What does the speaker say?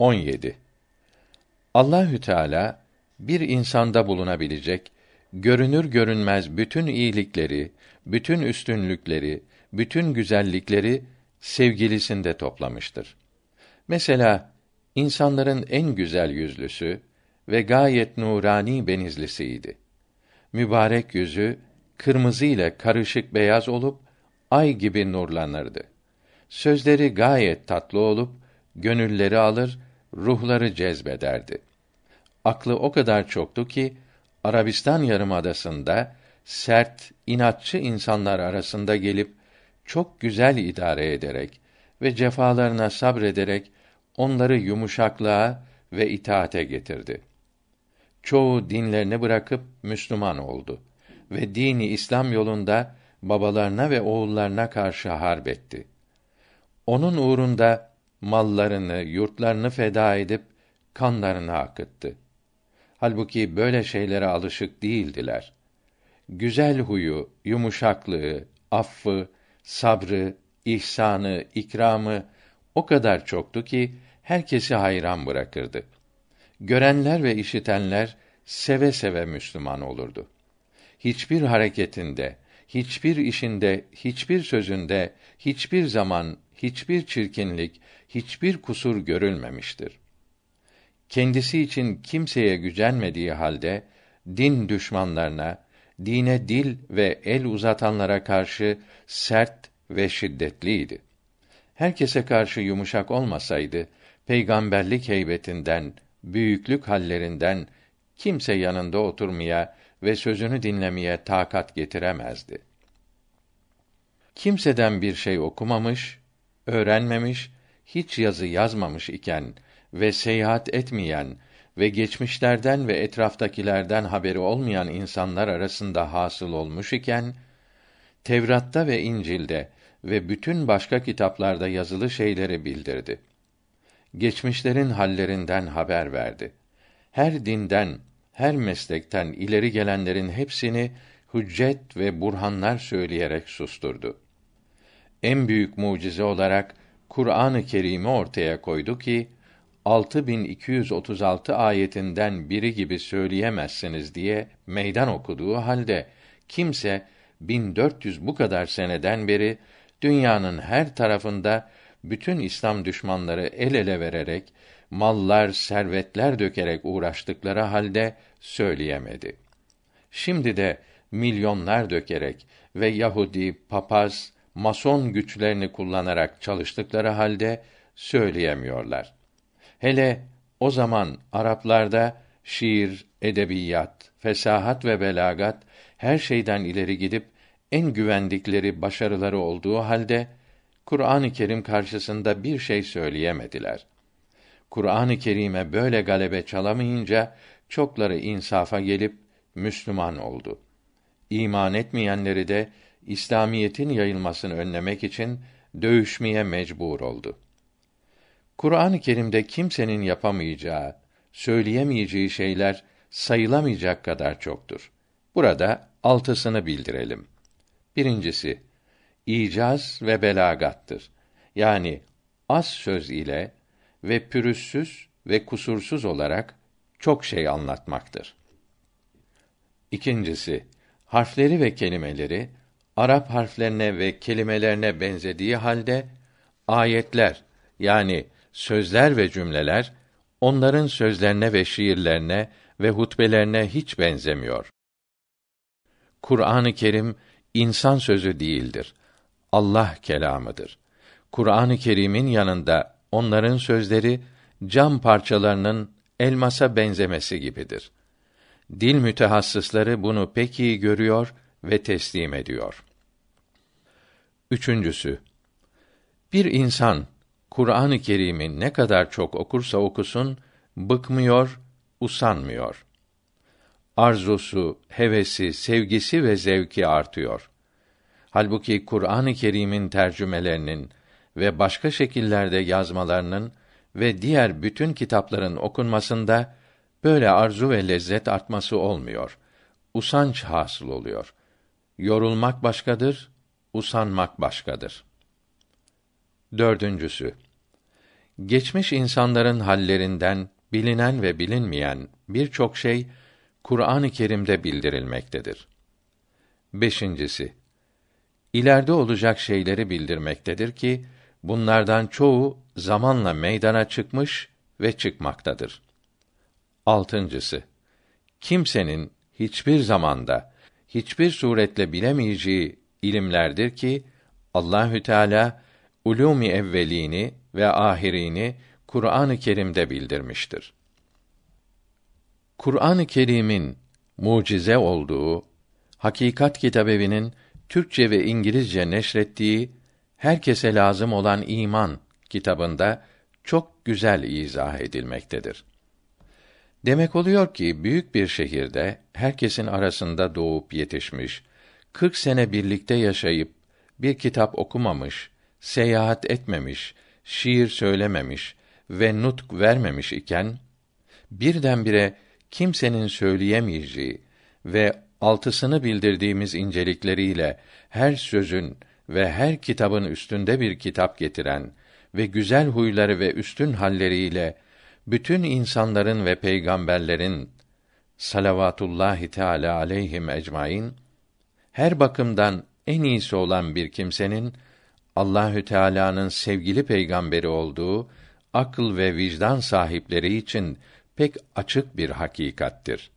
17. Allahü Teala bir insanda bulunabilecek görünür görünmez bütün iyilikleri, bütün üstünlükleri, bütün güzellikleri sevgilisinde toplamıştır. Mesela insanların en güzel yüzlüsü ve gayet nurani benizlisiydi. Mübarek yüzü kırmızı ile karışık beyaz olup ay gibi nurlanırdı. Sözleri gayet tatlı olup gönülleri alır, ruhları cezbederdi. Aklı o kadar çoktu ki Arabistan yarımadasında sert, inatçı insanlar arasında gelip çok güzel idare ederek ve cefalarına sabrederek onları yumuşaklığa ve itaate getirdi. Çoğu dinlerini bırakıp Müslüman oldu ve dini İslam yolunda babalarına ve oğullarına karşı harp etti. Onun uğrunda mallarını, yurtlarını feda edip kanlarını akıttı. Halbuki böyle şeylere alışık değildiler. Güzel huyu, yumuşaklığı, affı, sabrı, ihsanı, ikramı o kadar çoktu ki herkesi hayran bırakırdı. Görenler ve işitenler seve seve Müslüman olurdu. Hiçbir hareketinde, hiçbir işinde, hiçbir sözünde, hiçbir zaman, hiçbir çirkinlik, hiçbir kusur görülmemiştir. Kendisi için kimseye gücenmediği halde din düşmanlarına, dine dil ve el uzatanlara karşı sert ve şiddetliydi. Herkese karşı yumuşak olmasaydı, peygamberlik heybetinden, büyüklük hallerinden kimse yanında oturmaya ve sözünü dinlemeye takat getiremezdi. Kimseden bir şey okumamış, öğrenmemiş, hiç yazı yazmamış iken ve seyahat etmeyen ve geçmişlerden ve etraftakilerden haberi olmayan insanlar arasında hasıl olmuş iken Tevrat'ta ve İncil'de ve bütün başka kitaplarda yazılı şeyleri bildirdi. Geçmişlerin hallerinden haber verdi. Her dinden, her meslekten ileri gelenlerin hepsini hüccet ve burhanlar söyleyerek susturdu. En büyük mucize olarak Kur'an-ı Kerim'i ortaya koydu ki 6236 ayetinden biri gibi söyleyemezsiniz diye meydan okuduğu halde kimse 1400 bu kadar seneden beri dünyanın her tarafında bütün İslam düşmanları el ele vererek mallar, servetler dökerek uğraştıkları halde söyleyemedi. Şimdi de milyonlar dökerek ve Yahudi, papaz, mason güçlerini kullanarak çalıştıkları halde söyleyemiyorlar. Hele o zaman Araplarda şiir, edebiyat, fesahat ve belagat her şeyden ileri gidip en güvendikleri başarıları olduğu halde Kur'an-ı Kerim karşısında bir şey söyleyemediler. Kur'an-ı Kerim'e böyle galebe çalamayınca çokları insafa gelip Müslüman oldu. İman etmeyenleri de İslamiyetin yayılmasını önlemek için dövüşmeye mecbur oldu. Kur'an-ı Kerim'de kimsenin yapamayacağı, söyleyemeyeceği şeyler sayılamayacak kadar çoktur. Burada altısını bildirelim. Birincisi, icaz ve belagattır. Yani az söz ile ve pürüzsüz ve kusursuz olarak çok şey anlatmaktır. İkincisi, harfleri ve kelimeleri Arap harflerine ve kelimelerine benzediği halde ayetler yani sözler ve cümleler onların sözlerine ve şiirlerine ve hutbelerine hiç benzemiyor. Kur'an-ı Kerim insan sözü değildir. Allah kelamıdır. Kur'an-ı Kerim'in yanında onların sözleri cam parçalarının elmasa benzemesi gibidir. Dil mütehassısları bunu pek iyi görüyor ve teslim ediyor. Üçüncüsü, bir insan Kur'an-ı Kerim'i ne kadar çok okursa okusun, bıkmıyor, usanmıyor. Arzusu, hevesi, sevgisi ve zevki artıyor. Halbuki Kur'an-ı Kerim'in tercümelerinin ve başka şekillerde yazmalarının ve diğer bütün kitapların okunmasında böyle arzu ve lezzet artması olmuyor. Usanç hasıl oluyor. Yorulmak başkadır, usanmak başkadır. Dördüncüsü. Geçmiş insanların hallerinden bilinen ve bilinmeyen birçok şey Kur'an-ı Kerim'de bildirilmektedir. Beşincisi, ileride olacak şeyleri bildirmektedir ki bunlardan çoğu zamanla meydana çıkmış ve çıkmaktadır. Altıncısı, kimsenin hiçbir zamanda hiçbir suretle bilemeyeceği ilimlerdir ki Allahü Teala ulûm-i evvelini ve ahirini Kur'an-ı Kerim'de bildirmiştir. Kur'an-ı Kerim'in mucize olduğu Hakikat Kitabevi'nin Türkçe ve İngilizce neşrettiği Herkese lazım olan iman kitabında çok güzel izah edilmektedir. Demek oluyor ki büyük bir şehirde herkesin arasında doğup yetişmiş, 40 sene birlikte yaşayıp bir kitap okumamış, seyahat etmemiş, şiir söylememiş ve nutk vermemiş iken birdenbire kimsenin söyleyemeyeceği ve altısını bildirdiğimiz incelikleriyle her sözün ve her kitabın üstünde bir kitap getiren ve güzel huyları ve üstün halleriyle bütün insanların ve peygamberlerin salavatullahi teala aleyhim ecmaîn her bakımdan en iyisi olan bir kimsenin Allahü Teala'nın sevgili peygamberi olduğu akıl ve vicdan sahipleri için pek açık bir hakikattir.